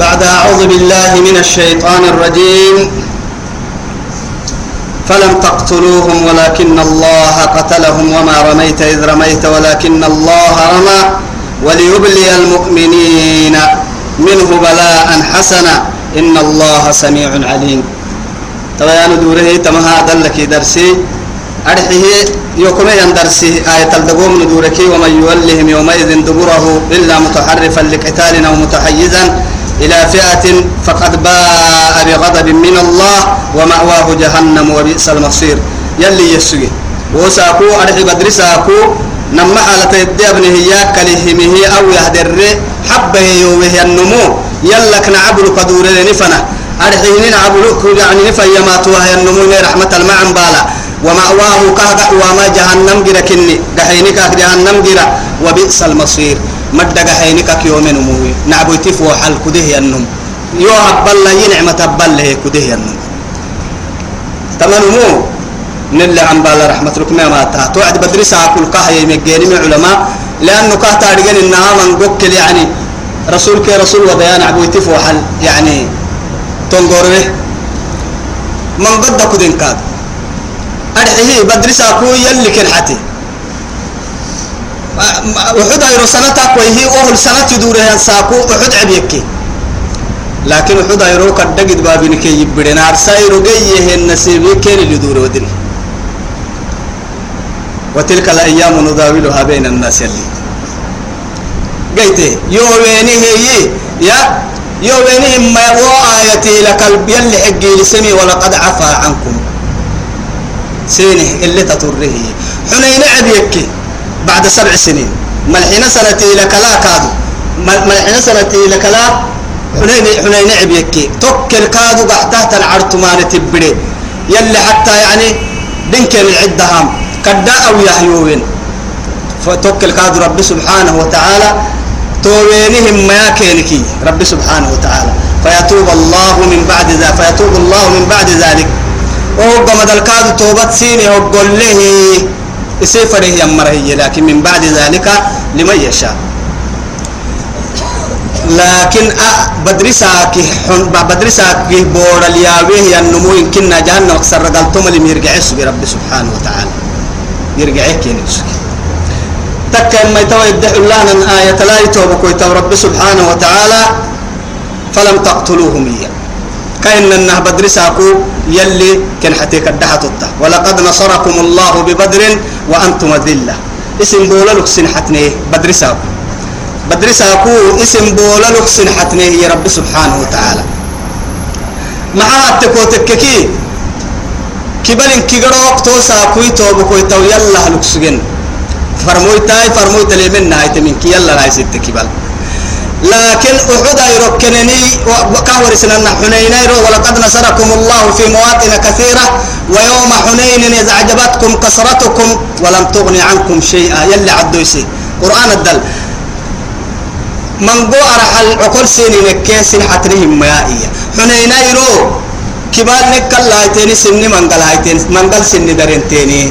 بعد أعوذ بالله من الشيطان الرجيم. فلم تقتلوهم ولكن الله قتلهم وما رميت إذ رميت ولكن الله رمى وليبلي المؤمنين منه بلاء حسنا. إن الله سميع عليم. طبعا دوره تمها دلك درسي. أرحيه يوكم يندرسي آية الدقوم ندورك ومن يولهم يومئذ دبره إلا متحرفا لقتال أو متحيزا. إلى فئة فقد باء بغضب من الله ومأواه جهنم وبئس المصير. يلي يسوي وساكو أرحي بدري ساكو. نما حالة يدي ابنه إياك لهمه أو يهدر. حبه يومه النمو. يلك نعبل قدور نفنا. أرحيه نعبل يعني نفا يماتوها النمو. رحمة المعن بالا ومأواه كهدح وما جهنم جرا كني. جحينك جهنم جرا. وبئس المصير. مد جحينك يوم نموي نعبوتي فو حل كده النم يو هبل لي نعمة هبل له كده النم تمنمو نل عن بال رحمة لك ما توعد بدرس كل كهي مجاني من علماء. لأنه كهتا رجال إنها من قبل يعني. رسول كي رسول وبيان عبوتي فو حل يعني. تنقره من قد كدين كاد. أرحيه بدرس أكو يلي كن حتي. وحد أيرو سنتك وهي أهل سنة تدور ساكو وحد عبيك لكن وحد أيرو كدقد بابنك يبدنا أرسايرو جيه النسيب كين اللي دور ودري وتلك الأيام نداولها بين الناس يلي قيته يوميني هي يا يوميني ما وآيتي لك يلي حقي لسمي ولقد عفا عنكم سينه اللي تطره حنين عبيك بعد سبع سنين. ملحين سنتي لك لا كادو. ملحين سنتي لك لا حنين حنين عبيك توكل كادو قحتها العرت ما نتبري يلي حتى يعني دنك العدة هم كدا أو يحيوين فتوكل كادو رب سبحانه وتعالى توينهم ما كينكي. رب سبحانه وتعالى. فيتوب الله من بعد ذلك فيتوب الله من بعد ذلك. وهو قمد الكاد توبت سيني وقل له. يسيفره يمره لكن من بعد ذلك لمن يشاء. لكن بدرساك بدرساك بور الياويه ينمو يمكن جهنم أكثر رجلتم اللي يرجع برب سبحانه وتعالى. يرجع كينيس تكا ما يتوى يدعي الله أن آية لا يتوبك ويتوى رب سبحانه وتعالى فلم تقتلوهم إياه. كأن النه بدر ساكو يلي كان حتيك الدحة ولقد نصركم الله ببدر وأنتم ذلة. اسم بولا لكسن حتنيه بدر ساكو بدر ساكو اسم بولا لكسن حتنيه يا رب سبحانه وتعالى. معها التكوتككي كبل كيغرو وقتو ساكوي توبكوي تو يلا لكسجن. فرموي تاي فرموي تليمن نهاية منك يلا لا يسد كبل. لكن أحد يركنني وكهور سنن حنين ولقد نصركم الله في مواطن كثيرة ويوم حنين إذا أعجبتكم كثرتكم ولم تغني عنكم شيئا. يلي عدوسي قرآن الدل. من قو أرحل عقل سيني نكيس حترهم مائية حنين يرو كبال نكال لايتيني سني منقل هايتين منقل سني درنتيني.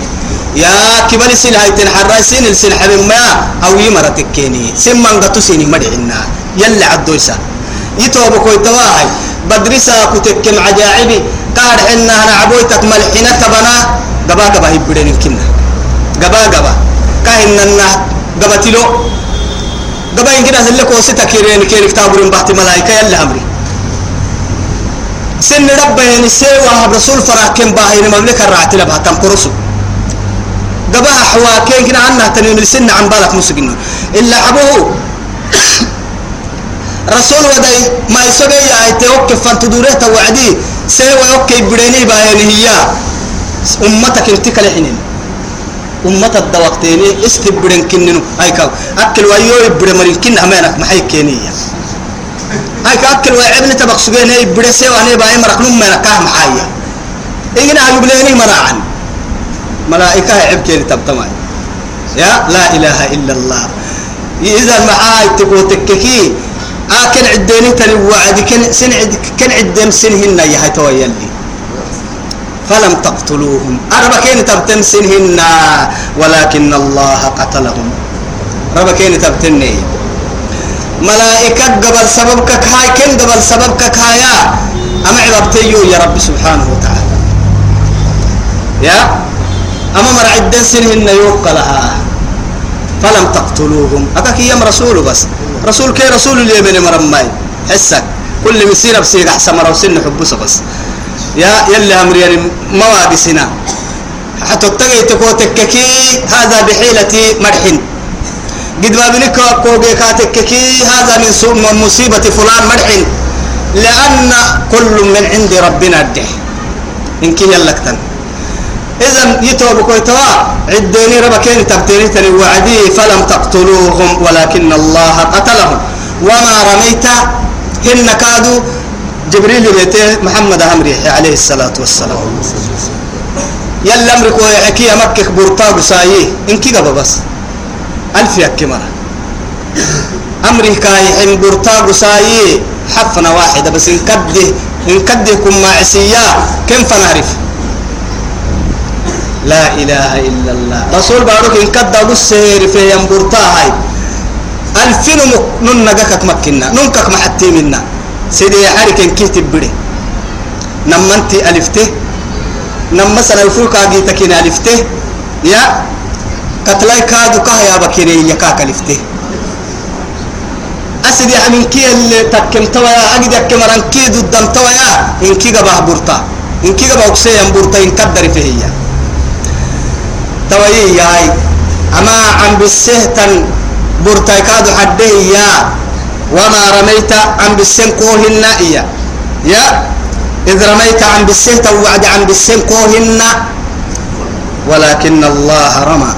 يا كبال سن هايتين حراي سن حبيب ما أو يمرتك كيني سن منقتو سيني مدعنا يلي عدوسا يتوب كوي تواهي بدرسا كتكم عجائبي قال حنا أنا عبويتك ملحنة تبنا. قبا قبا يبدين كنا قبا قبا. كاين النا قبا تلو. قبا ينكنا سلك وستا كيرين كيري كتابورين بحت ملايكة. يلي أمري. سن ربين سيوا رسول فراكم باهين مملكة الرعتي لبها تنقرسو قبا حواكين كنا عنا تنين السن عن بالك مسجن إلا عبوه. رسول وداي ما يسوي يا توك فانتدوره توعدي. سوى أوكي بديني باين هي أمتك انتك لحنين. امة الدوقتيني استبرن كننو. هاي كاو. أكل ويو يبر مرين كن أمانك ما هي كينية هاي أكل ويعبن تبق سجين هي يبر سوى هني باين مرك نم من كام حايا إينا يبليني مناعا ملائكة عبكي تبتماي يا لا إله إلا الله. إذا معاي تقول تككي آكن عديني تلي وعد كن سن عد كن عدم سنهن يا هتويلي فلم تقتلوهم. أربع كين تبتم سنهن ولكن الله قتلهم. ربع كين تبتني ملائكة قبل سببك كاي كن قبل سببك كايا أما عببتيو يا رب سبحانه وتعالى. يا؟ أما مرعد سنهن يوقلها. فلم تقتلوهم. أكاك يم رسول بس. رسول كي رسول اليمن مرماي حسك. كل مسيرة بسيق أحسن مرة وسن حبوس بس يا يلي أمري يعني مواد سنا. حتى تجي تكو تككي هذا بحيلة مرحن قد ما بنك كوجي كاتككي هذا من مصيبة فلان مرحن لأن كل من عند ربنا الده إنك يلكتن إذا يتوب كويتوا. عديني ربكين تبتيني تني وعدي فلم تقتلوهم ولكن الله قتلهم. وما رميت هن كادوا جبريل بيته محمد أمري عليه الصلاة والسلام. يلا أمرك ويحكي مكك برطاق سايه إنك قبا بس. ألف يكي مرة. أمري كاي إن برطاق سايه حفنة واحدة بس إن كده إن كده كم معسيا كم فنعرف؟ لا إله إلا الله. رسول بارك إن كده قصير في ينبرتا هاي. ألفين نن نجاكك مكنا ننكك محتي منا. سيدي حرك إن كي تبري نما أنت ألفته نما سنفوك أجيتك إن ألفته يا قتلاي كادو كهيا بكيني يكاك ألفته أسدي من كي اللي تكم تويا أجد يكم ران كي ضدم تويا إن كي جبه برتا إن كي جبه أكسي ينبرتا إن كدر فيه توي ياي أما عم بالسهتن برتا كادو حده يا وما رميت عم بالسن كوهن يا يا إذ رميت عم بالسهت وعد عم بالسن كوهن. ولكن الله رمى.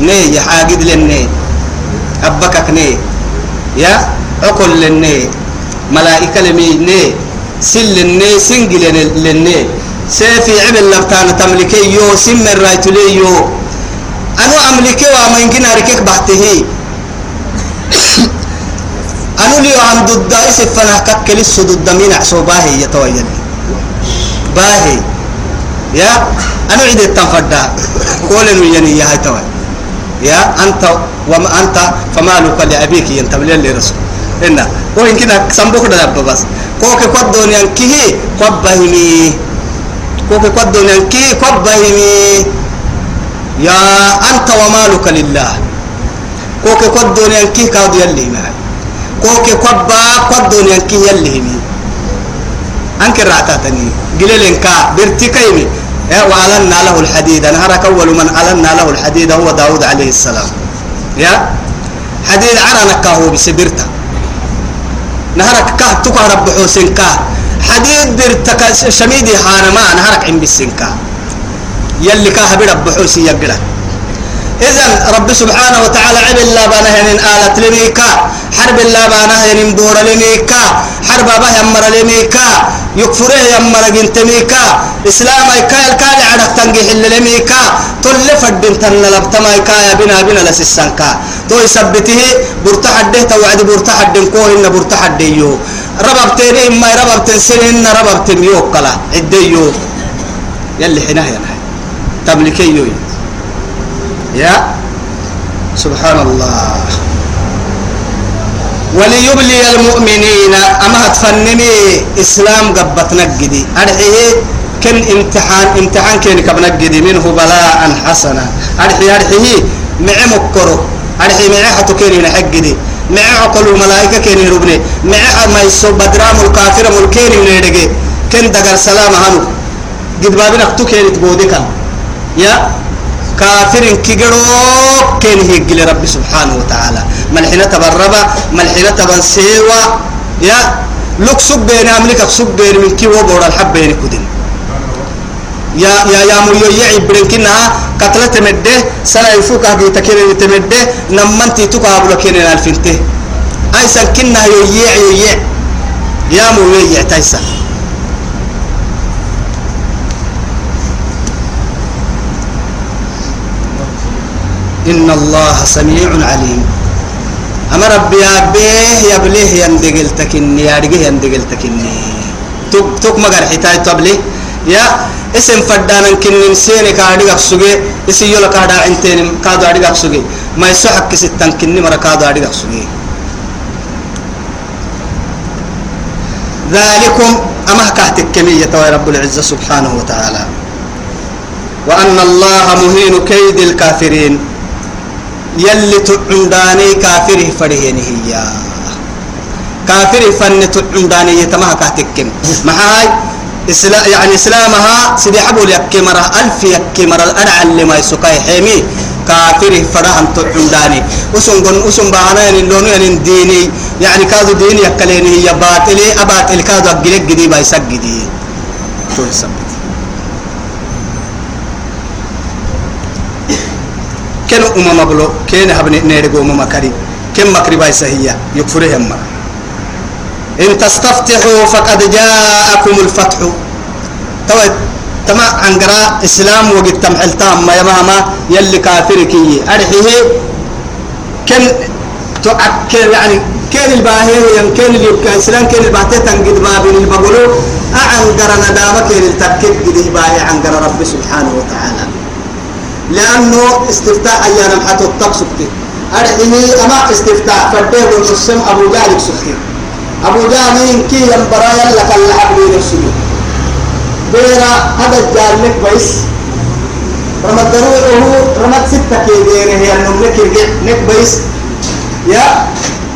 ني يا حاجد لني. أبكك ني. يا عقل لني. ملائكة لمي ني. سل لني سنجل لني. سيفي عمل لبتان تملكي يو سم الرايت لي يو أنا أملكي وما يمكن أركك بحته أنا لي عن ضد إسف فنا ككلس ضد مين عصو باهي يتوين باهي يا أنا عيد التنفدا قول يعني يا هاي يا أنت وما أنت فمالك لأبيك ينتبه لي رسول إن وإن كنا سنبوك دابا بس كوكي قد دنيا كيه قد بهمي كوكي قد دنيا كيه قد بهمي يا أنت ومالك لله. كوكي قد دنيا كيه كاد يلي معي كوكي قد با قد دنيا كيه يلي مي أنك رعتاتني قليل كا برتكيمي وألنا له الحديد. أنا هرك أول من ألنا له الحديد هو داود عليه السلام. يا؟ حديد عرنا كهو بسبرته. نهرك كه تكهرب بحوسين كه حديد برتك شميدي حانما نهرك عم بالسين كه يلي كه برب بحوسي يقرأ. إذا رب سبحانه وتعالى عب الله بانه ين آلة لميكا حرب الله بانه ين بور لميكا حرب أباه يمر لميكا يكفره يمر جنت ميكا إسلام أيكا الكال عرق تنجح لميكا تل فدن تنلب تمايكا يا بنا بنا لسسانكا تو يثبته برتحده توعد برتحد كوه إن برتحد يو رببتني إما رببتن سنين رببتن يوكلا عديو. يلي حناه ينهي تملكي يوي. يا؟ سبحان الله. وليبلي المؤمنين أما تفنني إسلام قبت نجدي أرحيه كن امتحان امتحان كن كب نجدي منه بلاء حسنا. أرحيه أرحيه معي مكرو أرحيه معي حتو كن نحجدي معي عقل الملائكة كن يربني. معي ما يسو بدرام الكافر ملكين ينيرجي كن دقر سلام هنو. قد بابنا اكتو كن تبودك يا كافر كجرو كان هيجل ربي سبحانه وتعالى. ملحنا تبربا ملحنا تبن سيوا يا لك سب بين أمريكا سب بين من كي وبور الحب بين كدين يا يا يا مو يعي برنكنا قتلت مده سنة يفوك هذه تكير تمده نمنتي تقابل كيرين الفنته أي سكنا يعي يعي يا مو يعي تايسا إن الله سميع عليم. أما ربي أبيه يبليه يندقل تكني يارجيه يندقل تكني. تك تك مجر حتاي تبلي يا اسم فدانا كنن سيني كادي أقصوجي اسي يلا كادا عنتين كادو أدي أقصوجي ما يسحق كستان كني مرا كادو أدي أقصوجي ذلكم أما كهتك كمية رب العزة سبحانه وتعالى. وأن الله مهين كيد الكافرين. يلي تعنداني كافره فرهينه هي. كافره فن تعنداني يتمها كهتكم. محاي إسلام يعني إسلامها سيدي حبول يكي مرة ألف يكي مرة أنا علم يسوكاي حيمي. كافره فرهم تعنداني وسن قن وسن بانا يعني لونو يعني ديني. يعني كادو ديني يكليني هي باطلي أباطل كادو أقلق جدي بايسك جدي شو كن أمم بلو كن هبني نيرجو أمم كريم كم مكري بايسة هي يكفرهم مرة إن تستفتحوا فقد جاءكم الفتح تو تما عنقرا إسلام وقت تمحل تام ما يماما يلي كافرك أرحيه كن تؤكل يعني كان الباهي ين كان اللي إسلام كان الباهي تنقد بابين البقولو أعنقرا ندامة كان التكك قد باهي عنقرا رب سبحانه وتعالى لأنه استفتاء أيانا حتى التقسكتي أرحيه أما استفتاء فرديه ونسم أبو جهل سكتي. أبو جهل كي ينبرا يلك اللحب من السجود بيرا هذا الجار لك بيس. رمت دروعه رمت ستة كي ديره هي النملك نك بيس. يا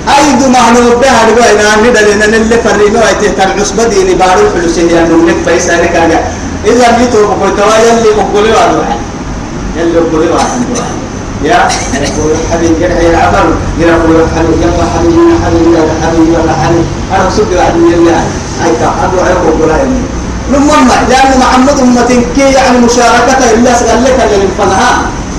أيد معنو بها نقول أنا ندل إن اللي فريمه ويتهتم عصبة ديني بارو حلوسين يا النملك بيس أنا كاجا إذا جيتوا بقول توا يلي بقولي واحد يلي بقولي واحد يا يقول حبيبي جرح يا عبر. يقول حبيبي يلا حبيبي يا حبيبي يا حبيبي يا حبيبي. أنا بسوق واحد يلا أيتا أدعو عليكم ولا يمين نمم لأن محمد أمة كي يعني مشاركة إلا سأل لك للفنها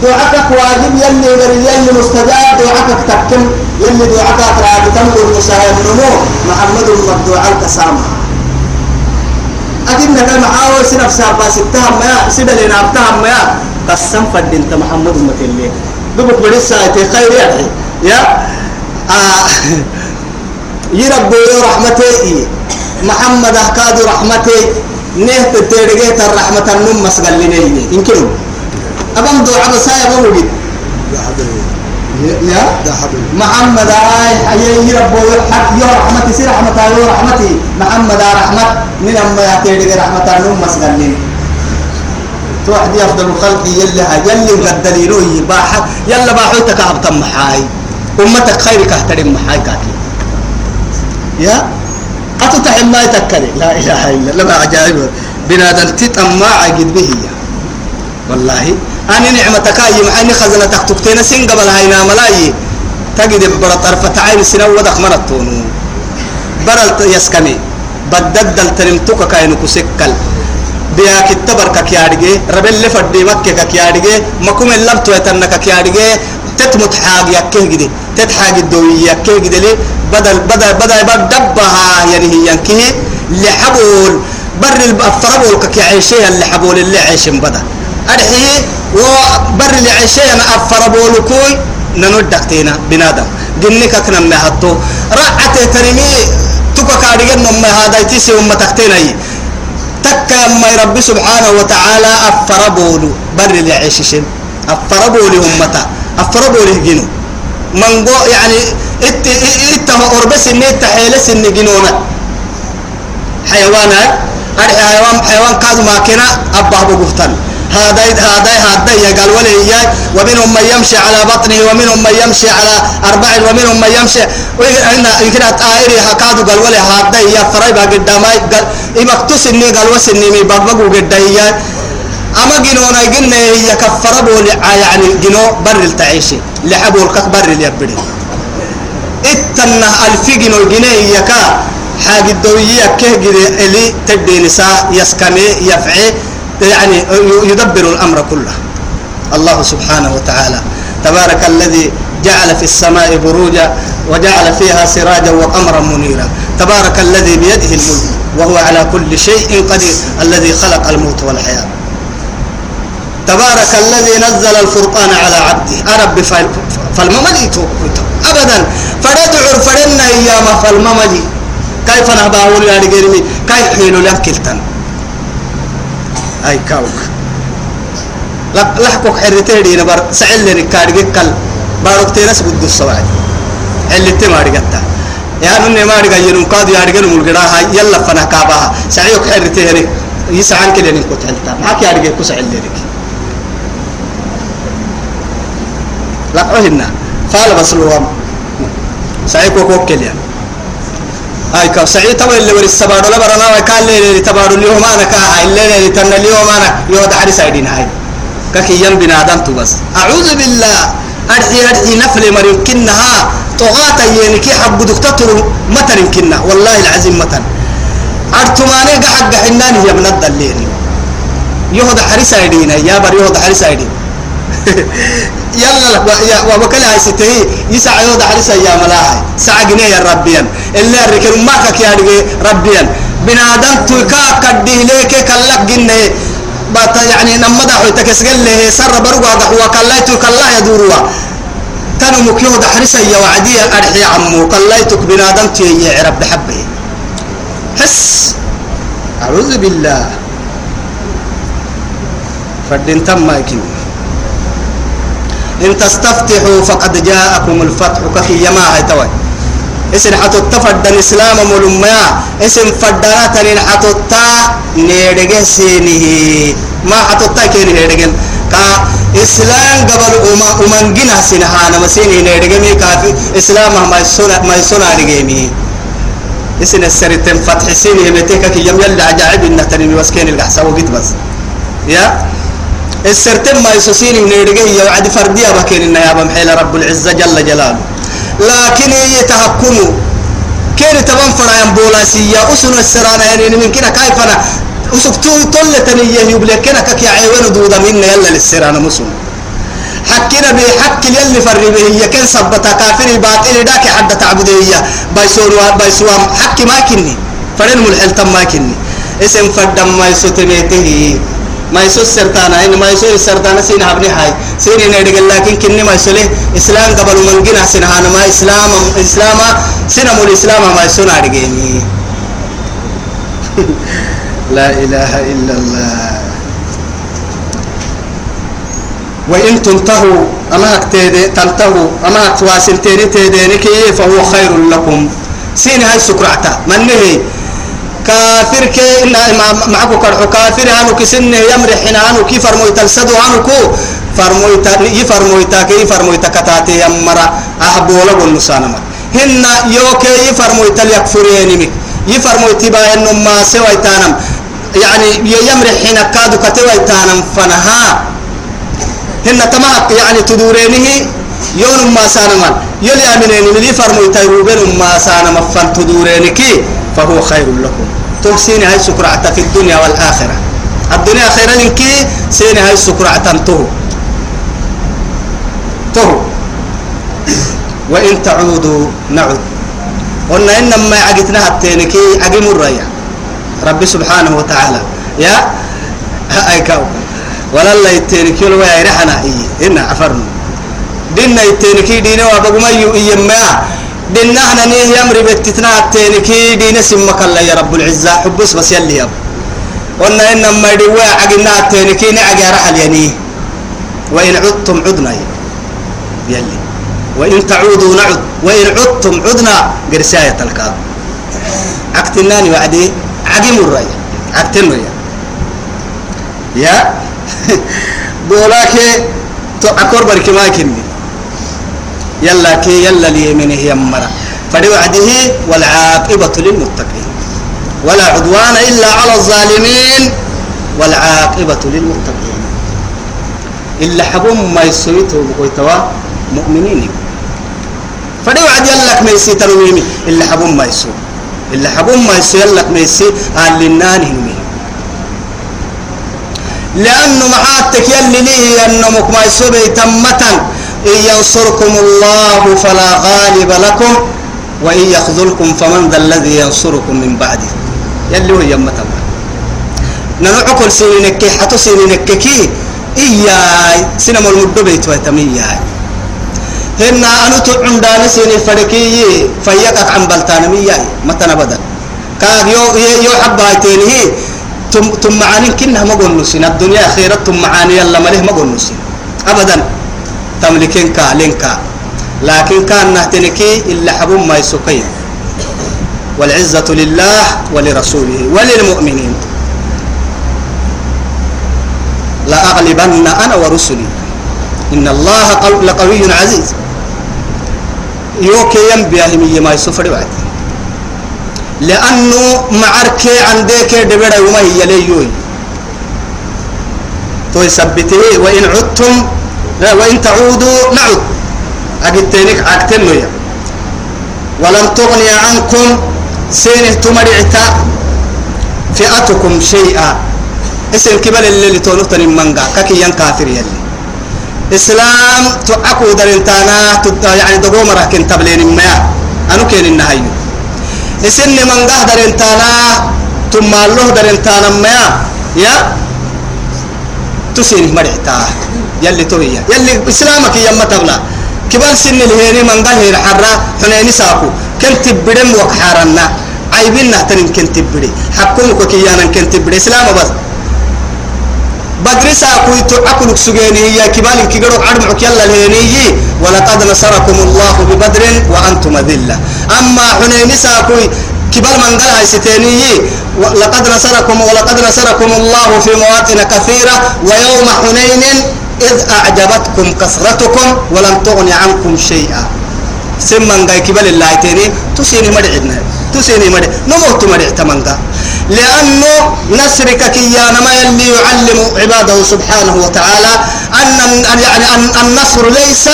دعاءك واجب يلي غير يلي مستجاب دعاءك تكم يلي دعاءك راجع تمر المساهم نمو محمد أمة دعاء تسامح أكيد نقل محاول سنف سابا ستهم ما سيدا لنا أبتهم ما قسم فد انت محمد أمة اللي دبك بريسا خير يعني. يا؟ آه. يربو رحمتي. محمد أحكاد رحمتي. نه تترجع الرحمة النوم مسجل لنا يمكن أبم دعاء بسايا بوجد يا؟ محمد هاي حي ربو حق يا رحمتي سير رحمة يا رحمتي. محمد رحمة من أما يترجع رحمة النوم مسجل لنا توحد أفضل الخلق يلي يلي قدلينو يباح يلا باحوتك عبد محاي أمتك خيرك احترم محاي كاتي يا؟ أتتحم ما يتكلي لا إله إلا الله عجائب. بنادم تتأمى عقد به والله أنا نعمتك أي معاني خزنتك تكتين سن قبل هاينا ملاي تجد برا طرفة عين سنة ودق مرتونو. برا يسكمي بددل تنمتك كاينو كسكل بيا كتبر كيارجي ربل لفدي مكة كيارجي مكوم اللبتو يتنك كيارجي تتمت حاج يكيه جدي تتحاج الدوية يكيه جدي ليه بدل بدل بدل بدبها يعني هي ينكيه لحبول بر الفربول كي عيشيه اللي حبول اللي عيش بدل أرحيه وبر اللي عيشيه أنا أفربول كوي ننودك تينا بنادم. جنك كنا ما هتو رعته ترمي تبقى كارجن ما هذا يتيسي أمتك تينا تكا ما ربي سبحانه وتعالى أفربول بر اللي عيشين أفربول أمتا. أفربول جنو. من قو يعني إت إت أربس إن إت حيلس إن جنونا حيوانات أرحي حيوان حيوان كاد ما كنا أباه بقفتن هذا هذا هذا يقال ولا إياه ومنهم من يمشي على بطنه ومنهم من يمشي على أربع ومنهم من يمشي. وإن يمكن أتائري هكذا قال ولا هذا يا فراي بقدامي قال إمكتوس إني قال وسني مي بقبقوا قدايا أما جنونا جنة هي كفر بول يعني جنو بر التعيشي لحبوا الكك بر اليبري إتنا ألف جنو جنة هي كا. حاجة دوية كه جري اللي تبدي نساء يسكني يفعي. يعني يدبر الأمر كله. الله سبحانه وتعالى تبارك الذي جعل في السماء بروجا وجعل فيها سراجا وقمرا منيرا. تبارك الذي بيده الملك وهو على كل شيء قدير الذي خلق الموت والحياة. تبارك الذي نزل الفرقان على عبده. أرب فالممدي أبدا. فندعو فرنا أيام فالممدي كيف نهباول يا رجالي كيف حيلو لك كلتن أي كاوك لحكوك حرتيري نبر سعل لك كارجك كل بارك تيرس بدو السواد اللي تماري قتا يا نوني ما رجع ينوم كادو يا رجال ملقراها يلا فنا كابها سعيك حرتي هني يسعان كده إنك كتلتا معك يا رجال كسع الليلك لا أهنا فعل بس الوام سعيك وكوكل يعني هاي كا سعي تبا اللي وري السبارو لا برنا وكال اللي تبارو اليوم أنا كا اللي اللي تن اليوم أنا يود حد سايدين هاي ككي يم بنادم تو بس أعوذ بالله أرحي أرحي نفل مريم كنها طغاة ينكي حب دكتور متن كنا والله العظيم متن أرتماني قحق حنان هي من الدلين يهود حريص أيدين يا بر يهود حريص أيدين يلا يا وبكل هاي ستهي يسعى يهود حريص يا ملاهي سعى جنيه يا ربيان إلا الركن ما كك يا ربيان بنادم تلقى كديه ليك كلك جنيه بات يعني نمدا حيتك اسقل له سر برغا قحوا كلايتو كلا يدوروا تنو مكيو دحرس يا وعدي ارحي عمو كلايتك بنادم تي يعرب بحبه حس اعوذ بالله فدين تم يكن ان تستفتحوا فقد جاءكم الفتح كفي يما هي توي إسن حتو تفد الاسلام ملما إسن فدنا تنين حتو تا نيدغه سينه ما حتو تا كين نيدغن كا إسلام قبل أما أمان جنا سنهانا مسيني نيدغه مي. كافي إسلام ما يسونا ما يسونا دغيمي إسن السرتم فتح سينه متك كي يم يلا عجائب النتني مسكين القحسه وقت بس. يا؟ السرتم ما يسوسيني نيدغه يا وعد فردية بكين يا بمحيل رب العزة جل جلاله. لكن يتحكموا. كير تبان فرا بولاسية أسن السرانة يعني من كنا كيف أنا. أسكتو طلة نية يبلي كنا كي عيوان دودا منا يلا للسرانة مسلم. حكينا بحق يلي فري هي. كان سبتا كافر باطل داك حد تعبدية بايسوا بايسوا حق ما كني فرن ملحل تم ما كني اسم فدم ما يسوتميته ما يسوس سرطانا إن ما يسوس سرطانا سين هبني هاي سين ندق لكن كني ما يسوله إسلام قبل من جنا سين هانا ما إسلام إسلام سين مول إسلام ما يسون أرجعني لا إله إلا الله وإن تنتهوا أما تيدي تنتهوا أما تواسل تيدي تيدي فهو خير لكم سين هاي سكرعتا من نهي كافر كي إن معك كرحو. كافر هانو كسنه يمرح هنا هانو كي فرموي تلسدو هانو كو فرموي تا يفرموي تا كي فرموي تكتاتي يمرا. أحبولا بالنسانما هن يوكي يفرموي تليكفرين مك. يفرموي تبا إنه ما سوى تانم يعني يمرح هنا كادو كتوى تانم فنها. هن تماك يعني تدورينه يوم ما سانما يلي أمنين من يفرموي تيروبين ما سانما فان تدورينكي فهو خير لكم. تحسين هاي سكرعة في الدنيا والآخرة. الدنيا خيرا لك سين هاي سكرعة تهو. تهو. وإن تعودوا نعود. قلنا إنما عقتنا التينكي عقم الرأي ربي سبحانه وتعالى. يا. أي كاو. ولا الله يتينكي لو يرحنا إيه. إن عفرنا. دينا يتينكي دينا وابقما يؤيما دينا إحنا نيه يمري بتتنا التينكي دينا سمك الله يا رب العزة. حبس بس يلي يب قلنا إنما يدوا عقنا التينكي نعقى رحل يعني وإن عدتم عدنا يلي. وإن تعودوا نعد. وإن عدتم عدنا قرساية الكاد عقتناني وعدي. عقيم الرأي عقتنا يا. يا. بولاك أكبر بركي ما كني يلا كي يلا لي من هي مرة. فلوعده والعاقبة للمتقين. ولا عدوان إلا على الظالمين. والعاقبة للمتقين. إلا حبهم ما يسويته بقويتوا مؤمنين. فلوعد يلك ما يسي ترويمي. إلا حبهم ما يسو إلا حبهم ما يسو يلك ما يسي قال للنان لأنه معاتك يلي ليه أنه ما يسو بيتمة إن ينصركم الله فلا غالب لكم وإن يخذلكم فمن ذا الذي ينصركم من بعده. يلي هو يمة ننعقل سنينك حتو سنينك كي إياي سينما المدو بيت ويتمياي هنا أنا تعم داني سيني فرقي فيقك عن بلتان مياي متى نبدا كان يو يو حبا تيني تم تم معاني كنها ما نسين الدنيا خيرت تم معاني يلا مليه ما نسين أبدا. تملكين كا لينكا. لكن كان نهتنكي إلا حبوم ما يسوكي. والعزة لله ولرسوله وللمؤمنين. لأغلبن أنا ورسلي. إن الله لقوي عزيز. يوكي ينبيه ما يسفر بعد. لأنه معرك عندك دبر وما هي ليوي. تو يثبته وإن عدتم وإن تعودوا نعود أجتنك عكتنو يا. ولم تغني عنكم سينه تمرعتا فئتكم شيئا. اسم كبل اللي تونتني منغا ككي كافر يلي. إسلام تعكو درنتانا يعني دقوم راكن تبلين ما أنو كين النهايو اسن منغا درنتانا ثم الله درنتانا ما يا تسيني مرعتا يلي توهي. يلي إسلامك يما تبلا. كبال سن الهيري منغا هير حرا حنيني ساكو كنت بدم وكحارنا عيبين نهتن كنت بدي حكمك كيانا كنت بدي إسلام بس. بدرسا كويت أكلك سجيني. هي كبال كجرو عرمك يلا الهنيجي ولقد نصركم الله ببدر وأنتم ذلة أما حنين ساكوي كبال من قال هاي لقد نصركم ولقد نصركم الله في مواطن كثيرة. ويوم حنين إذ أعجبتكم كثرتكم ولم تغن عنكم شيئا. سمن قاي كبال الله تيني تسيني مدعنا تسيني مدع نموت مدع تمنقا لأنه نسرك كيانا ما يلي يعلم عباده سبحانه وتعالى أن يعني أن النصر ليس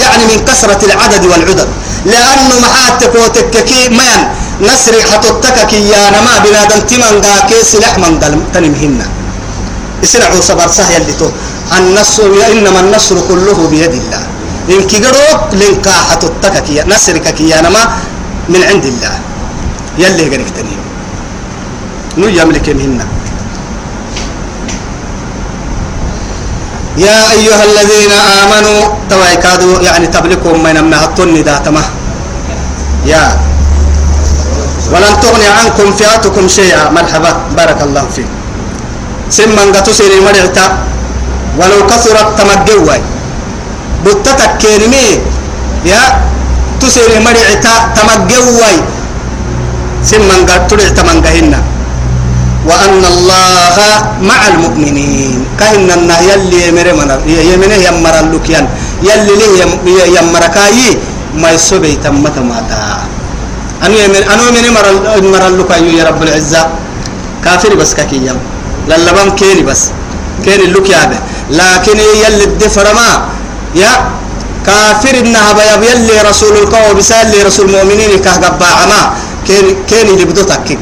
يعني من كثرة العدد والعدد. لأنه محاتك وتككي من نسر حتتك كيانا ما بنادم تمن كي سلاح من تنمهن. اسرعوا صبر سهل اللي تو النصر إنما النصر كله بيد الله. إن كيقروك لنكا حتتك كي نسرك كيانا ما من عند الله. يلي قريك تنين نو يملك منا يا أيها الذين آمنوا تويكادوا يعني تبلكم من أمها الطن ذاتما يا. ولن تغني عنكم فئتكم شيئا. مرحبا. بارك الله فيك. سمن قتسيري مرعتا. ولو كثرت تمجوي بتتك كلمي يا تسيري مرعتا تمجوي سمن قتلت من قهنا. وأن الله مع المؤمنين. كهن النه يلي يمر من يمنه يمر اللوكيان يلي له يمر كاي ما يسوي تمت ماتا. أنا يمن أنا يمن مر مر اللوكاي يا رب العزة. كافر بس ككيم للبان كيني بس. كيني اللوكيا لكن يلي الدفر ما يا كافر إنها بيا يلي رسول القوم بسال رسول المؤمنين كهجبا عما كيني كيني اللي بدوتك كده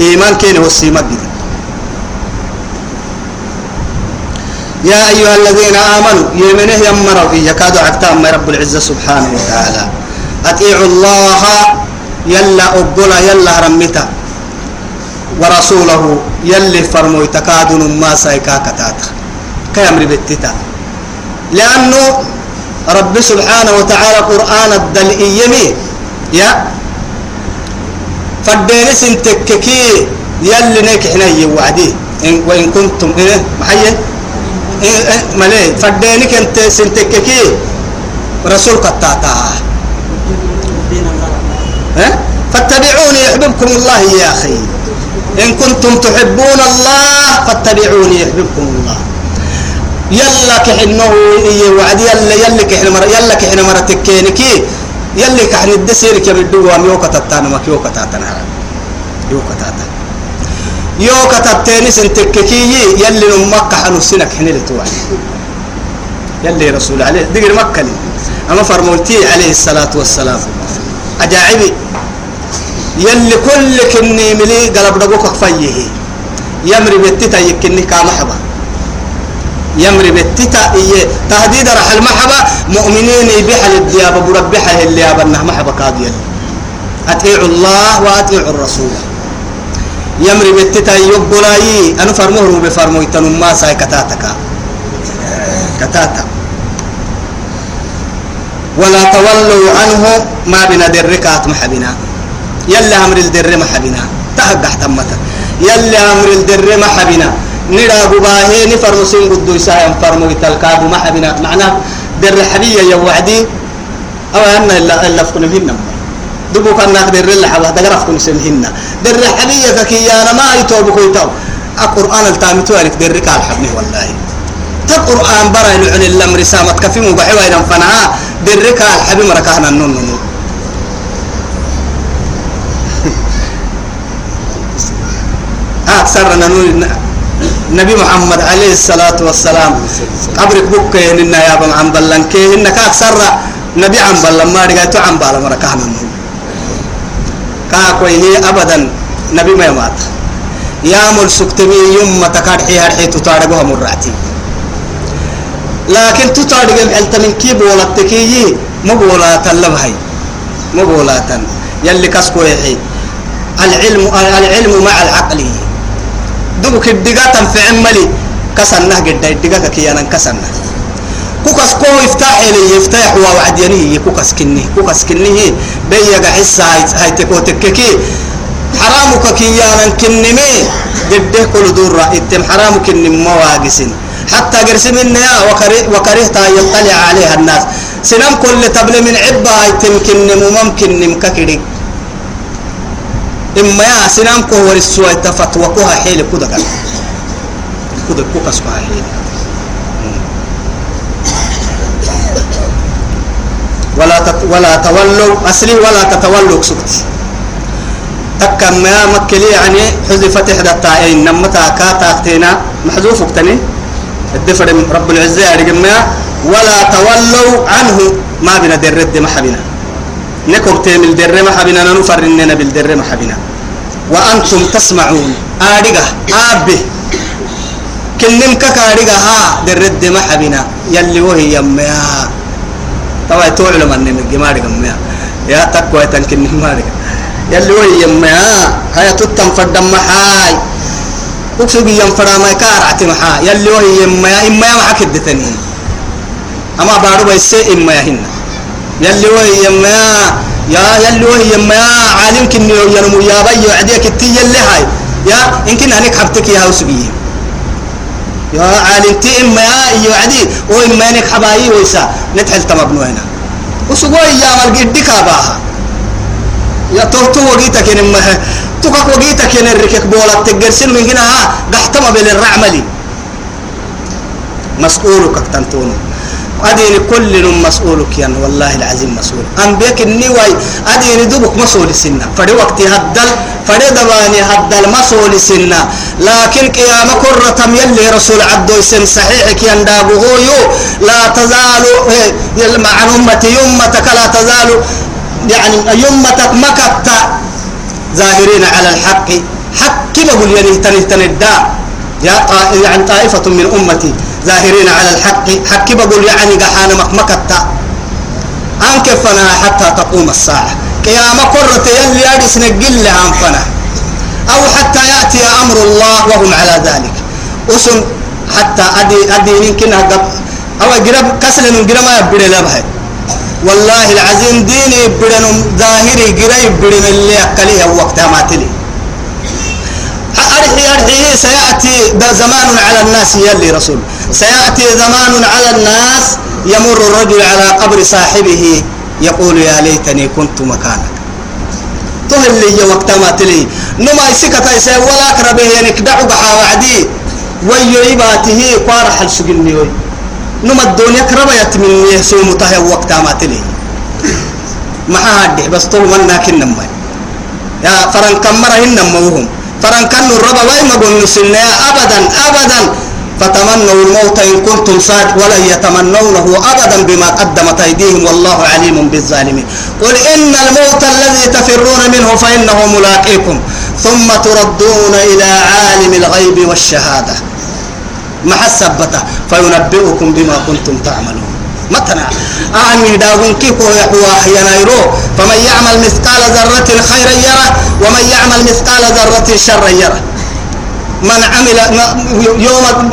إيمان كين هو السيمك يا أيها الذين آمنوا يمنه يمروا يكاد عكتام رب العزة سبحانه وتعالى. أطيعوا الله يلا أقولا يلا رمتا ورسوله يلي فرموا تكادن ما سايكا كيامر بتتا لأنه رب سبحانه وتعالى قرآن الدلئيمي يا. فدين سنتككي يلي نيك حنا وعدي إن وإن كنتم إيه؟ محيي. إيه إيه ملي. فدينك أنت سنتككي. رسول قطاتا ها؟ فاتبعوني يحببكم الله يا أخي. إن كنتم تحبون الله فاتبعوني يحببكم الله. يلا كحنه إيه وعدي يلا يلا كحنا مر يلا كحنا مرتكينكي يلي كحن الدسير كبدو وام يو كتتانا ما يو كتاتنا يو كتاتا يو كتاتني سنتككي يلي نمك حنو سنك حن لتوعي يلي رسول عليه دقر مكة لي. أما فرموتي عليه الصلاة والسلام. أجاعبي. يلي كل كني ملي قلب دقوك فيه. يمري بتتا يكني كامحبا يمري بتتا إيه. تهديد رح المحبة. مؤمنين بحل الديابة بربحة اللي أبنه محبة قاضية أطيعوا الله وأطيعوا الرسول. يمري بتتا يقبلاي. أنا فرموه بفرمو يتنم ما ساي كتاتك. كتاتا ولا تولوا عنه ما بنا دركات محبنا يلا أمر الدر محبنا. تهجح تمتا يلا أمر الدر محبنا. نرى بباهي نفرمو سين قدو يساهم فرمو يتلقاب محبنا معناه در يا وعدي. أو أن إلا إلا فكنا فينا دبو كان نقدر رلا حبا دقرف كن سمهن در حبية كي أنا ما يتوب كويتو القرآن التامتو عليك در ركال حبني والله تقرآن برا لعن الأمر سامت كفي مبحوة إذا فنها در ركال حبي مركانا النون أكثر نبي محمد عليه الصلاة والسلام. قبرك بك إن يا ابن عم بلن. كي إنك أكثر نبي عم بلن. ما رجعت عم بلن مركانا كاكوي هي أبدا. نبي ما يمات. يا مل سكتمي يوم ما تكاد حي هرحي تطارقها مراتي. لكن تطارق الحلت من كيب ولا تكيي مبولا تلبهي مبولا يلي كسكو يحي العلم العلم مع العقل. دوك الدقا تنفع ملي كسنه قد الدقا كيانا كسنه كوكس كو يفتح لي يفتح ووعد يني كوكس كني كوكس كني بيا حس هاي تكو تككي حرامك كيانا كنمي قد كل دور اتم حرامك كنم مواقسين حتى قرسم يا وكره وكرهت يطلع عليها الناس سنم كل تبل من عبا تمكن ممكن مككري إما يا سنام كو ورسوا تفتوى كوها حيل كودا كان. كودا كوكس كوها حيل ولا تت ولا تولوا أصلي ولا تتولوا سكت تكم ما مكلي يعني حذفت إحدى التائين نمتا كاتاكتينا محذوف اكتني. الدفر رب العزة يعني ولا تولوا عنه. ما بنا درد ما حبنا. نكم تيمل در ما حبنا نفرننا بالدر ما حبنا. وأنتم تسمعون. آدقة آبه كنم كاردقة ها درد ما حبنا يلي وهي يميا. طبعا تقول لما نمجي مارك يا تقوى تنكن مارك يلي وهي يميا. هيا تتم فدم محاي وكسوغي ينفرا ما كارعتي محا يلي وهي يميا. إما ما حكدتني أما بارو بيسي إما هن يلي وهي يميا. يا يلي وهي يميا عالم كني ينمو يا بي وعديك التي يلي هاي. يا يمكن هنك حبتك يا هوسبيه يا عالم تي إما يا يعدي وإما إنك حبايي ويسا. نتحل تمبنو هنا وسقوي يا مالك باها يا توتو وقيتك إنما تكك وقيتك إن الركك بولا تجرسل من هنا. ها قحتم بالرعملي مسؤولك تنتونو أدين كل مسؤولك يعني والله العظيم مسؤول. أنبيك النواي أدين دوبك مسؤول سنة. فدي وقت هدل فدي دباني هدل مسؤول سنة. لكن قيام كرة يلي رسول عبد سن صحيحك يندابه يو لا تزال عن أمتي يمتك لا تزال يعني يمتك مكت ظاهرين على الحق. حق بقول يعني تنهتندا يا يعني طائفة من أمتي. ظاهرين على الحق. حق بقول يعني قحانا مكمكتا أنك فنا حتى تقوم الساعة. قيامة قرة يلي أدس نقل عن فنا. أو حتى يأتي أمر الله وهم على ذلك. أسن حتى أدي أدي يمكن أو قرب كسل قرب ما يبدي لبهي والله العظيم ديني بدن ظاهري قريب بدن اللي أكليه وقتها ما تلي. أرحي أرحي سيأتي ده زمان على الناس يلي رسول. سيأتي زمان على الناس يمر الرجل على قبر صاحبه يقول يا ليتني كنت مكانك. تهل لي وقت ما تلي. نما يسكت يسوي ولا أقربه يعني كدعو بحا وعدي. ويو يباته قارح السجن يوي نما الدنيا كربا يتمني يسوي متاه وقت ما تلي. ما هادي بس طول منا كنما يا فرن كمره إنما وهم. الربا وين ما قلنا أبدا أبدا. فتمنوا الموت إن كنتم صادق ولا يتمنونه أبدا بما قدمت أيديهم والله عليم بالظالمين. قل إن الموت الذي تفرون منه فإنه ملاقيكم. ثم تردون إلى عالم الغيب والشهادة. ما حسبته فينبئكم بما كنتم تعملون. متنا. أعني داغون كيف يحوى ينايرو فمن يعمل مثقال ذرة خيرا يره ومن يعمل مثقال ذرة شرا يره. من عمل يوم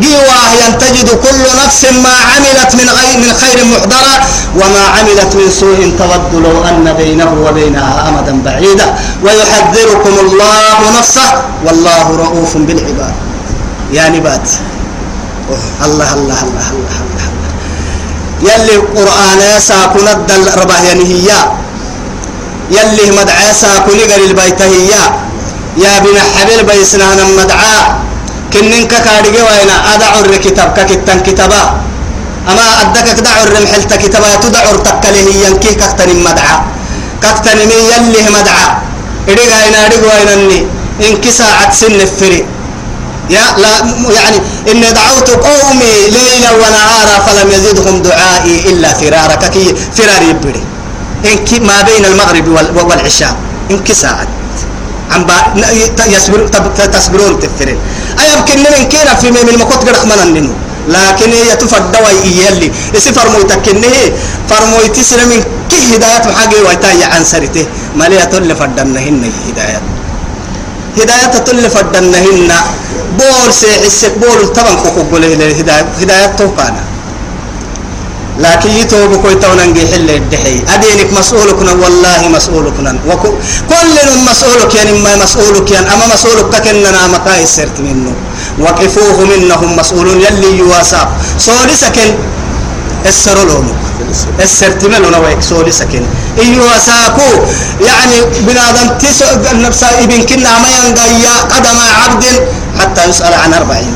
جيوا تجد كل نفس ما عملت من غير من خير محضرة وما عملت من سوء تود لو أن بينه وبينها أمدا بعيدا. ويحذركم الله نفسه والله رؤوف بالعباد. يا نبات. الله الله الله الله, الله, الله. يلي القرآن ساكن الدل رباه هي. يلي مدعاسا كل قال البيت هي. يا بنا حبيل بيسنا مدعا. كنن كارجي وين أدعو الكتاب ككتن كتابا. أما أدك دعو الرمحل كتابا. تدعو تكله ينكي كتن مدعا. كتن من يلي مدعا. إدقا إنا إدقا إنني إنك ساعة سن الفري. يا لا يعني إني دعوت قومي ليلا ونهارا فلم يزدهم دعائي إلا فرارا كي فرار يبري. إنك ما بين المغرب والعشاء. إنك ساعة. عم با يصبر تصبرون تفرين. أيمكن من كينا في من المكوت قد أخمنا لكن هي تفدوا يلي. إسي فرموي تكنه فرموي تسر من كي هداية حاجة ويتاي عن سرته مالية تل فدنهن هداية. هداية تل فدنهن بول سيحسك بول طبعا كوكو بوله هداية هداية لكن يتوب كوي تونا حل الدحي. أدينك مسؤولك والله مسؤولك كل مسؤولك يعني ما مسؤولك يعني أما مسؤولك كأننا مكاي سرت منه. وقفوه منهم مسؤولون يلي يواسا. سولي سكن السرو لونك السرتمل ونويك سولي سكن. إيوه ساكو يعني بنادم تسع النفس إبن كنا ما ينقيا قدم عبد حتى يسأل عن أربعين.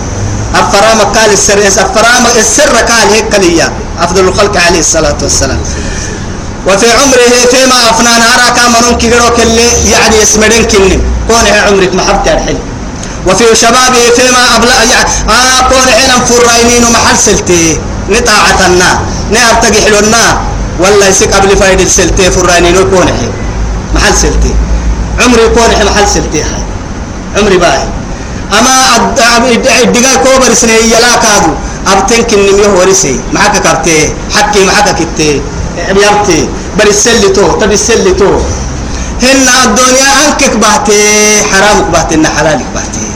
أفرام قال السر أفرام السر قال هيك ليا أفضل الخلق عليه الصلاة والسلام. وفي عمره فيما أفنى نارا كامنون كيروك اللي يعني يسمرين كنن كون عمرك محبت الحل وفي شبابه فيما أبلغ يعني آه كون حين فرينين ومحل سلتي. نطاعتنا نأرتقي حلونا والله يسك قبل فايد السلتي فرينين وكون حين محل سلتي. عمري كون حين محل سلتي هاي عمري باي أما الدقاء كوبر سنة يلا كادو. أبتن كن نميه ورسي معك كرتي حكي معك كتي عبيرتي برسل تو. تبسل تو. هن الدنيا أنكك بهتي حرامك بهتي إن حلالك بهتي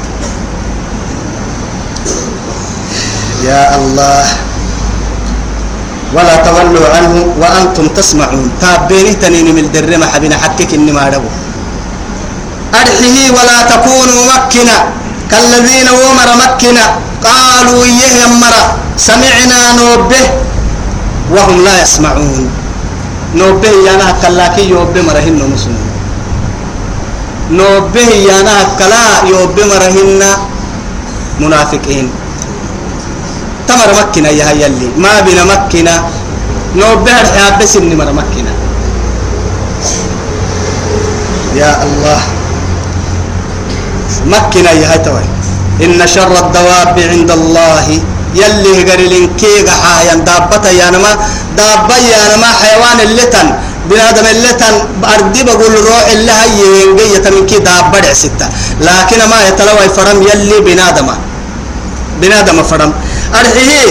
يا الله. ولا تولوا عنه وأنتم تسمعون. تابيني تنيني من الدرمة حبينا. حكك إني ما ربو أرحه ولا تكونوا مكنا. كالذين ومر مكنا. قالوا يه يمر سمعنا نوبه وهم لا يسمعون. نوبه يانا كلاكي يوبه مرهن مسلم. نوبه يانا كلا يوبه مرهن منافقين. تمر مكنا يا يلي ما بنا مكنا. نوبه الحياة بس إني مر مكنا. يا الله. مكنا يا هتوي إن شر الدواب عند الله. يلي قريلين كي حايا دابتا يا دابا يا حيوان اللتن. بنادم اللتن أردي بقول روح الله ينجي من كي دابا ستة. لكن ما يتلوى فرم يلي بنادم. بنادم فرم. أرحيه.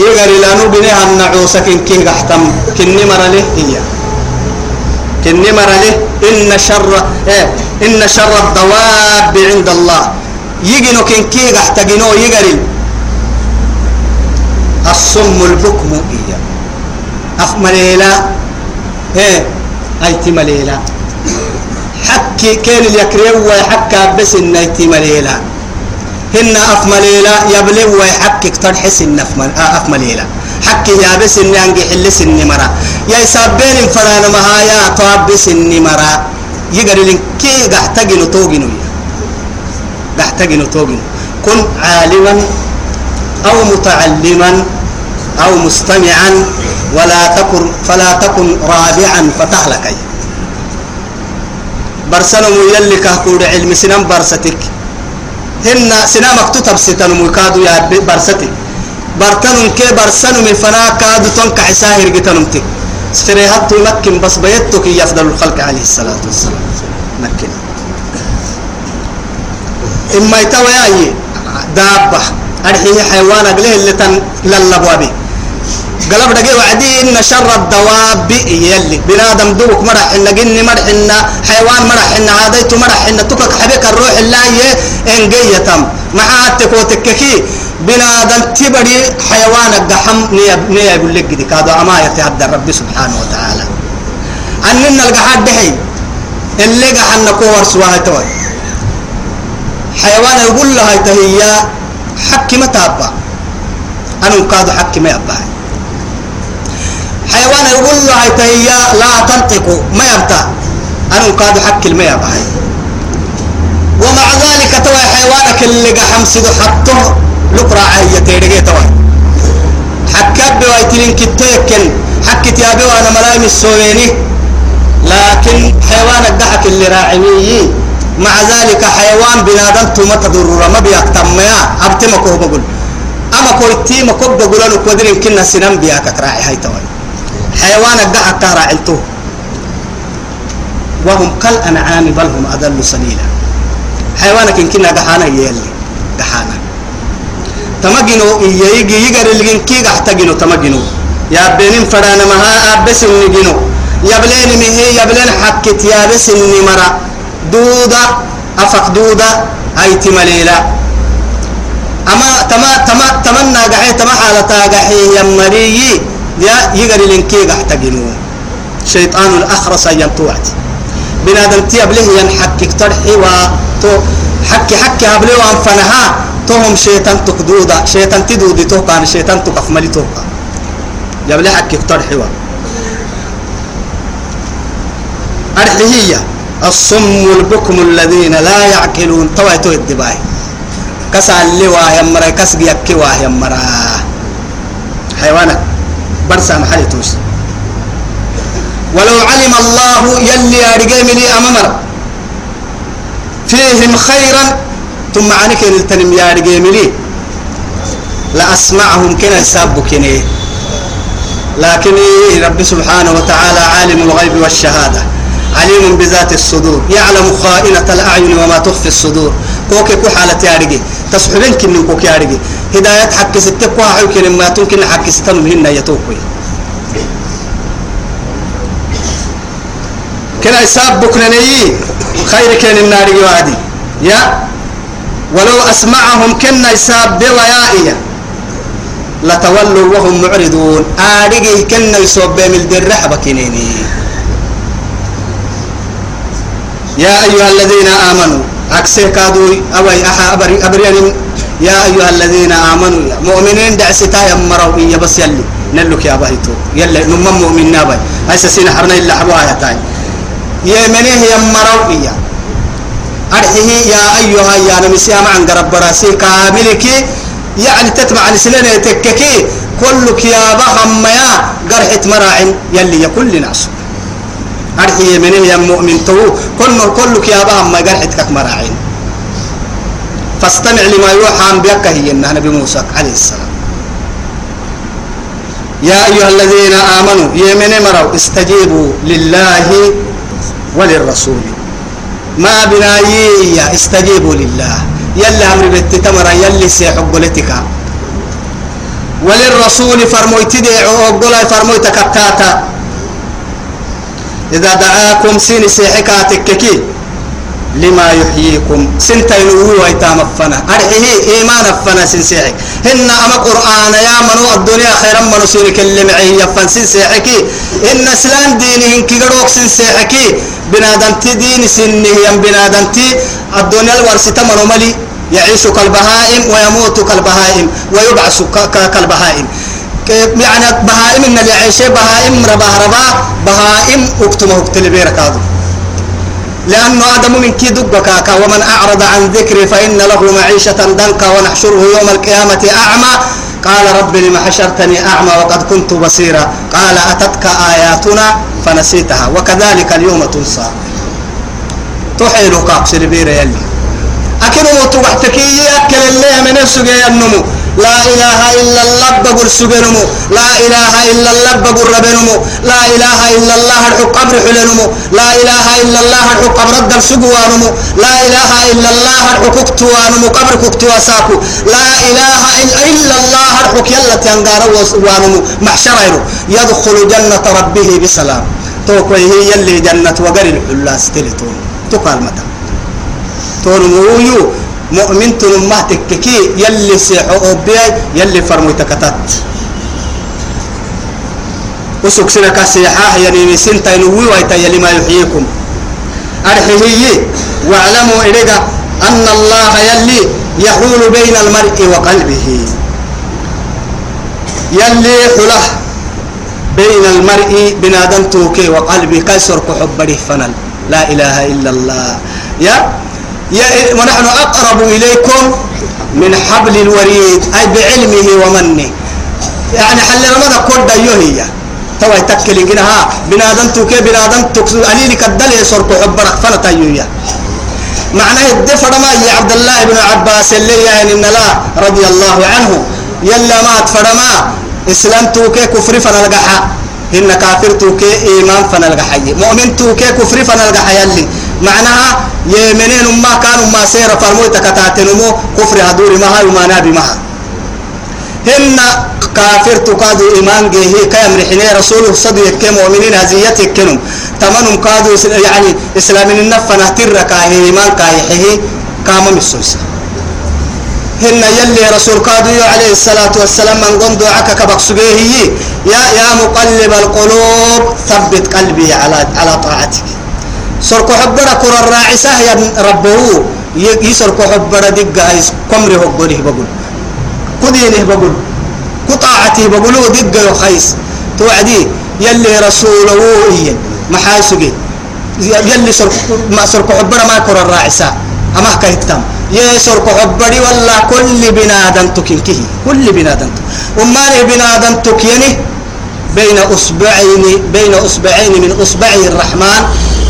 يقري لانو بنيها النعوسة كن كي قحتم كني مرله هي. كني مرله إن شر إيه. إن شر الدواب عند الله. يجنو كن كي قحتجنو يقري الصم البكم إياه. أف مليلة. إيه. أيتي مليلة. حكي كان اليكريو ويحكى بس إن أيتي مليلة. هن أف مليلة يبلغ ويحكي ترحس إن أف مليلة. حكي يا بس إن أنجي حلس إن مرا يا يسابين فران مهايا طاب بس إن مرا يقري لك كي قحتجنو توجنو قحتجنو توجنو كن عالما أو متعلما أو مستمعا ولا تكن فلا تكن رابعا فتهلك برسنم يلي كهكود علم سنم برستك. هن سنامك تتب مكادو يا برستك. برتنم كي برسنم فنا كادو تنك عساهر جتنمتك سفريهات مكن بس بيتك يفضل الخلق عليه الصلاة والسلام. مكن. إما يتوي دابة. أرحيه حيوان أقله اللي تن للبوابي قلب دقي وعدي إن شر الدواب يلي. بنادم دوك مرح إن جن مرح إن حيوان مرح إن عاديت مرح إن تكك حبيك الروح الله يه إن جيتم. مع تكوتككي بنادم تبدي حيوان الجحم نيا نيا يقول لك دي. كادو أما يتهدى ربي سبحانه وتعالى. أننا الجحد دحي اللي جحنا كور سواه توي. حيوان يقول لها حكي ما تابع. أنا كادو حكي ما يبقى. حيوان يقول له هي لا تنطق ما يبتع أنا قاد حق الماء يبعي ومع ذلك توي حيوانك اللي حمسد حطه لقرا عهية تيرجي توي حكاب بوايتلين كتيكن حكت يا بيو أنا ملايم السويني لكن حيوانك ضحك اللي راعي مع ذلك حيوان بنادم توما تضرر ما بيك تميا أبتمكو بقول. أما كويتي ما كوب بقول أنا كودرين كنا سنم بيك تراعي هاي توي. حيوانك ضحك راعيته وهم كالأنعام بل هم أضل سبيلا حيوانك إن كنا قحانا يلي قحانا تمجنو يجي يجري اللي كي تمجنو يا بنين فرانا مها أبس النجنو يبلين مهي يبلين حكت يا بس النمرة دودة أفق دودة هاي تمليلة أما تما تما تمنى قحي تما حالتا قحي يمري يا يجري لنكي قحتجنو شيطان الأخرس ينتوعت. بنادم تيابله ينحكك ترحي و تو حكي حكي هبلي وانفنها توهم شيطان تقدودا شيطان تدودي تو كان شيطان تكفملي تو يبلي حكي ترحي و. أرحي هي. الصم البكم الذين لا يعقلون. توا تو الدباي. كسال لي واه يمرا كسق يكي واه يمرا حيوانك برسا محل توش ولو علم الله يلي أرقام لي أمامر فيهم خيرا ثم عنك التنم يا أرقام لي لأسمعهم كنا يسابك لكن رب سبحانه وتعالى عالم الغيب والشهادة. عليم بذات الصدور يعلم خائنة الأعين وما تخفي الصدور. كوكي كو حالة يارجي تصحبين كن كوكي يارجي هداية حق ستة كو حيوكي لما تمكن حق ستة مهن يتوكي كنا حساب بكنا نيي خير كان النار وادي يا ولو أسمعهم كنا حساب بويائيا لتولوا وهم معرضون. آرقي كنا يصوب بهم الدرح بكنيني يا أيها الذين آمنوا أكسي كادوي أوي أحا أبري أبريان يا أيها الذين آمنوا يا مؤمنين دعستا يمروا إيا بس يلي. نلوك يا بهيتو. يلي نمم مؤمن نابي هاي سين حرنا إلا حبوها يا تاي. يمنيه يمروا إيا. أرحيه يا أيها يا نمسي عن قرب براسي كاملك. يعني تتبع لسلنا تككي. كلك يا بهم يا قرحة مراعن يلي يكل ناس. أرحيه منه يا مؤمن تو كل كلك يا بهم ما قرحتك مراعن فاستمع لما يوحى عن بيك هي النبي موسى عليه السلام. يا أيها الذين آمنوا يمن مروا استجيبوا لله وللرسول. ما بنايي استجيبوا لله. يلي أمر بيت تمر يلي سيحب لتك وللرسول فرمويت دعو أقول فرمويت كتاتا إذا دعاكم سين سيحكاتك كي لما يحييكم. سنتين ويتام فنا أرحيه إيمان فنا سنسيحك هن أما قرآن يا منو الدنيا خيرا منو سيرك اللي معي يفن سنسيحكي إن إسلام دينهن كي قروك سنسيحكي بنادمتي دين سنه يم بنادمتي الدنيا الورسة منو ملي. يعيش كالبهائم ويموت كالبهائم. ويبعث كالبهائم. يعني بهائم اللي عيشه بهائم رباه رباه بهائم اكتمه اكتلبيرك هذا. لأنه آدم من كي دقك ومن أعرض عن ذكري فإن له معيشة ضنكا ونحشره يوم القيامة أعمى. قال رب لم حشرتني أعمى وقد كنت بصيرا. قال أتتك آياتنا؟ فنسيتها. وكذلك اليوم تنسى. تحيل قاقس البير يلي. أكنو تبحتكي أكل الله من السجى النمو. لا إله إلا الله بقول سجنمو لا إله إلا الله بقول ربنمو لا إله إلا الله الحق قبر حلنمو لا إله إلا الله الحق قبر الدم سجوانمو لا إله إلا الله الحق كتوانمو قبر كتوا ساكو. لا إله إلا الله الحق يلا تنقار وانمو محشره يدخل جنة ربه بسلام. توكوي هي يلي جنة وقر الحلاس تلتون. تقال متى؟ تونمو مؤمن تنمه تككي يلي سيحو أوبيا يلي فرمو تكتات وسوك سنك سيحاه يعني سنتا ينوي ويتا يلي ما يحييكم. أرحيه واعلموا إليك أن الله يلي يحول بين المرء وقلبه. يلي حله بين المرء بنادم توكي وقلبي كسر كحبره فنل. لا إله إلا الله. يا ونحن أقرب إليكم من حبل الوريد أي بعلمه ومنه. يعني حل رمضان كل يهي توا يتكلم كده ها بنادم توكي بنادم تكسو أني لك الدل يسر كحبرك فنتا يهي معناه الدفر ما يا عبد الله بن عباس اللي يعني إن لا رضي الله عنه. يلا ما تفرما إسلام توكي كفر فنلقحا إن كافر توكي إيمان فنلقحا مؤمن توكي كفر فنلقحا يلي. معناها يمنين ما كانوا ما سير فرموي تكتاتنمو كفر هدور مها وما نابي مها هن كافر تقادو إيمان جيه كام رحنا رسول صدق كم مؤمنين هزيتك كنم تمنهم قادو يعني إسلام النفنا ترك إيمان كايحه كام مسوسه هن يلي رسول قادو عليه الصلاة والسلام من قندو عكا كبك سجيه يا يا مقلب القلوب ثبت قلبي على على طاعتك. سرق حبنا كر الراعسة يا ربه يسرق حبنا دقة كمري هقوله بقول. كدينه بقول. كطاعته بقول دقة يخيس توعدي يلي رسوله إيه محاسقي يلي سرق ما سرق حبنا ما كر الراعسة أما كهتم يسر كحبري ولا كل بنادم تكنكه كل بنادم وما بنادم تكينه بين أصبعين بين أصبعين من أصبعي الرحمن.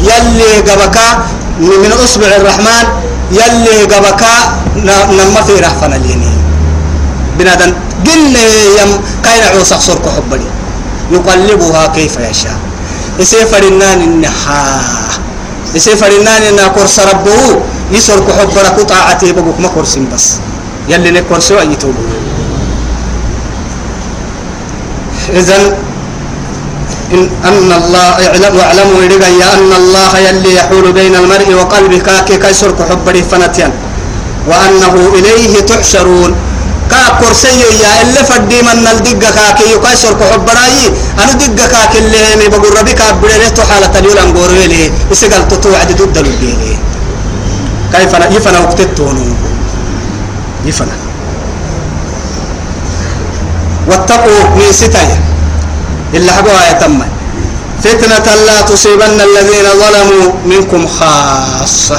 يلي قبكا من أصبع الرحمن يلي قبكا نما في رحفنا ليني بنادم قل يم كاين عوسق سر كحبري يقلبها كيف يشاء. يسيفر النان النحا. يسيفر النان إنها كرس ربه يسر كحب لك طاعته بقوك ما كرسين بس. يلي نكرسوا أي توبة. إذن إن أن الله يعلم واعلموا يا أن الله يلي يحول بين المرء وقلبه. كاكي كيسر كحب فنتيا وأنه إليه تحشرون. كا كرسي يا اللي فدي من الدقة كاكي. يكسر كحب راي أنا دقة كاكي اللي مي بقول ربك أبريت حالة اليوم أنقوري لي إسقال تطوع ضد البيلي كيف أنا يفنا وقتتونو يفنا. واتقوا من ستايا إلا حقوها يتم فتنة لا تصيبن الذين ظلموا منكم خاصة.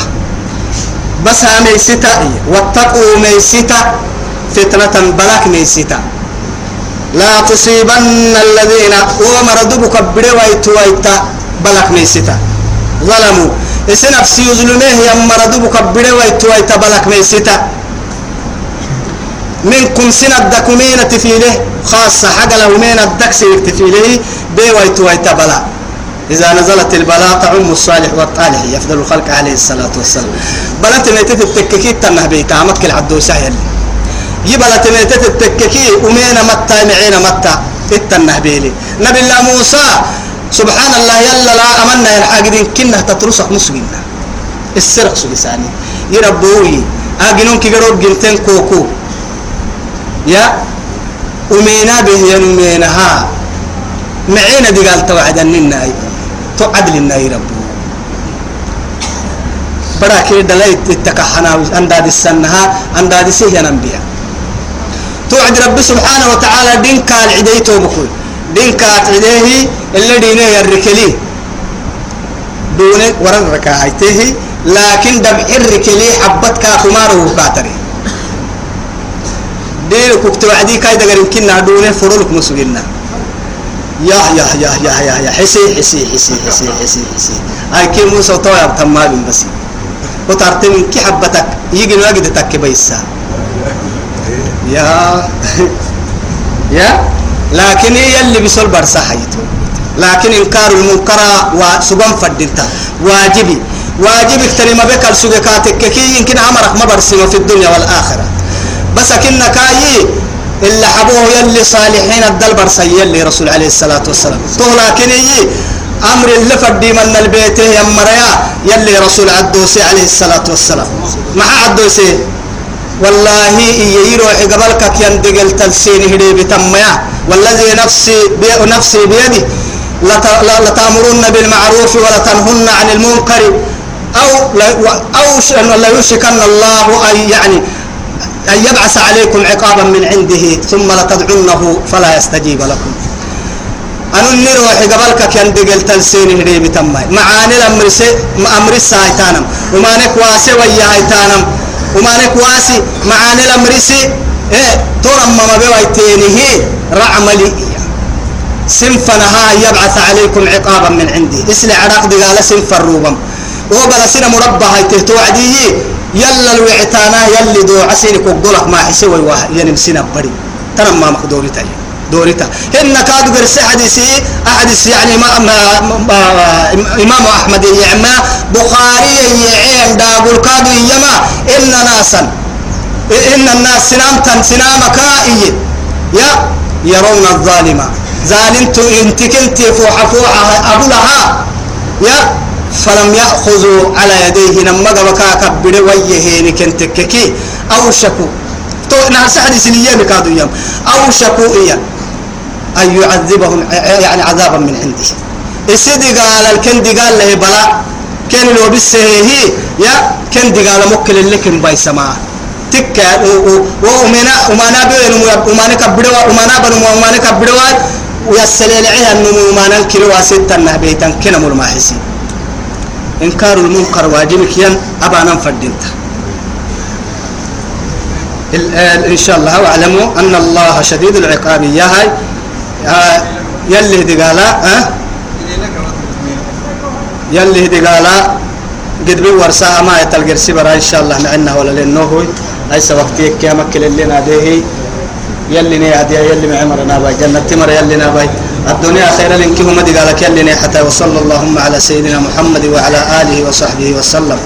بس مي ستا واتقوا مي ستا فتنة بلاك مي ستا لا تصيبن الذين ومردبك بدويت ويتا بلاك مي ستا ظلموا. إسن نفسي يظلمه يا مردبك بدويت ويتا بلاك مي ستا منكم سنة الدكومين تفيله خاصة حق له من الدكس تفيله بيويت ويتا بلا. إذا نزلت البلاء تعم الصالح والطالح يفضل الخلق عليه الصلاة والسلام. بلت نيتت التككي تنه بيتا عمك العبدو سهل. يبلت نيتت التككي ومين متى معين متى التنه بيلي. نبي الله موسى سبحان الله يلا لا أمنا الحاجدين كنا تترسق مسجنا السرق سلساني يربوي أجنون كي جروب جنتين كوكو. يا أمينا به ينمينها معينا دي قال توعد الناي توعد للناي ربو برا كي دلائت التكحنا أنداد السنها أنداد سيه أنبياء توعد رب سبحانه وتعالى دين كان عديته بكل دين كانت عديه اللي دينه يركلي. دون ورن ركاعته لكن دمع الركلي حبتك خماره كاتري دين كنت وعدي كاي دغر يمكن دونه فرولك مسجنا يا يا يا يا يا يا حسي حسي حسي حسي حسي حسي. هاي كي موسى طويا تمام بس. وترتم كي حبتك. يجي الوقت تك بيسا. يا يا. لكن هي اللي بيصل برسا حيته لكن إنكار المنكر وسبن فدنتا واجبي. واجبك تريما بك السجكاتك كي يمكن عمرك ما برسمه في الدنيا والآخرة. بس كنا كاي اللي حبوه يلي صالحين الدل برسي يلي رسول عليه الصلاة والسلام. تو لكن يي أمر اللي فدي من البيت يا مريا يلي رسول عدوسي عليه الصلاة والسلام. مع عدوسي؟ والله يروح قبلك يندقل تلسين هدي بتميا. والذي نفسي بي نفسي بيدي لتأمرن بالمعروف ولتنهن عن المنكر. أو أو لا يشكن الله أي يعني أن يبعث عليكم عقابا من عنده ثم لتدعونه فلا يستجيب لكم. أنا نروح قبلك كان دقل تلسين هدي بتماي معاني الأمرس أمر السايتانم وما نكواسي ويا هيتانم وما نكواسي معاني الأمرس إيه ترم ما بيويتينه رعملي. سنفنها يبعث عليكم عقابا من عندي اسلع عراق دقال سنف الروبم وبلا سنة مربع هاي توعدي يلا الوعتانا يلي دو عسينك وقولك ما حسوي واحد يعني سنة بري. ترى ما مقدوري تاني دوريتا. هن كادو قرس حديثي. أحاديث يعني ما, ما, ما إمام أحمد يعمى. بخاري يعين داقول كادو يما إن ناسا. إن الناس سنام تن سنام كائي. يا. يرون الظالمة ظالمت انت كنت فوح فوحة أبلها يا. فلم يأخذوا على يديه نما بكا كبر ويهين كنت ككي أو شكو. تو ناس حديث اليوم كادو يوم. أو شكو إياه أن يعذبهم يعني عذابا من عنده. السيدي قال الكندي قال له بلا. كان لو بسه يا. كندي قال مكل لكن باي سما تكا ومنا ومنا بين ومنا كبدوا ومنا بن ومنا كبدوا ويسل لعيها النمو ومنا الكلوا ستة بيتا كنا ملماحسي إنكار المنكر واجب كيان أبا ننفردنت إن شاء الله واعلموا أن الله شديد العقاب. يا هاي يلي دقالا أه؟ يلي دقالا قد بي ورساها ما يتلقر سبرا إن شاء الله معنا ولا لأنه ليس وقت يكي مكل اللي ناديه. يلي نيادي يلي معمرنا باي. جنة تمر يلي ناباي. الدنيا خير لنكهم دقالك يلي حتى وصلى اللهم على سيدنا محمد وعلى آله وصحبه وسلم.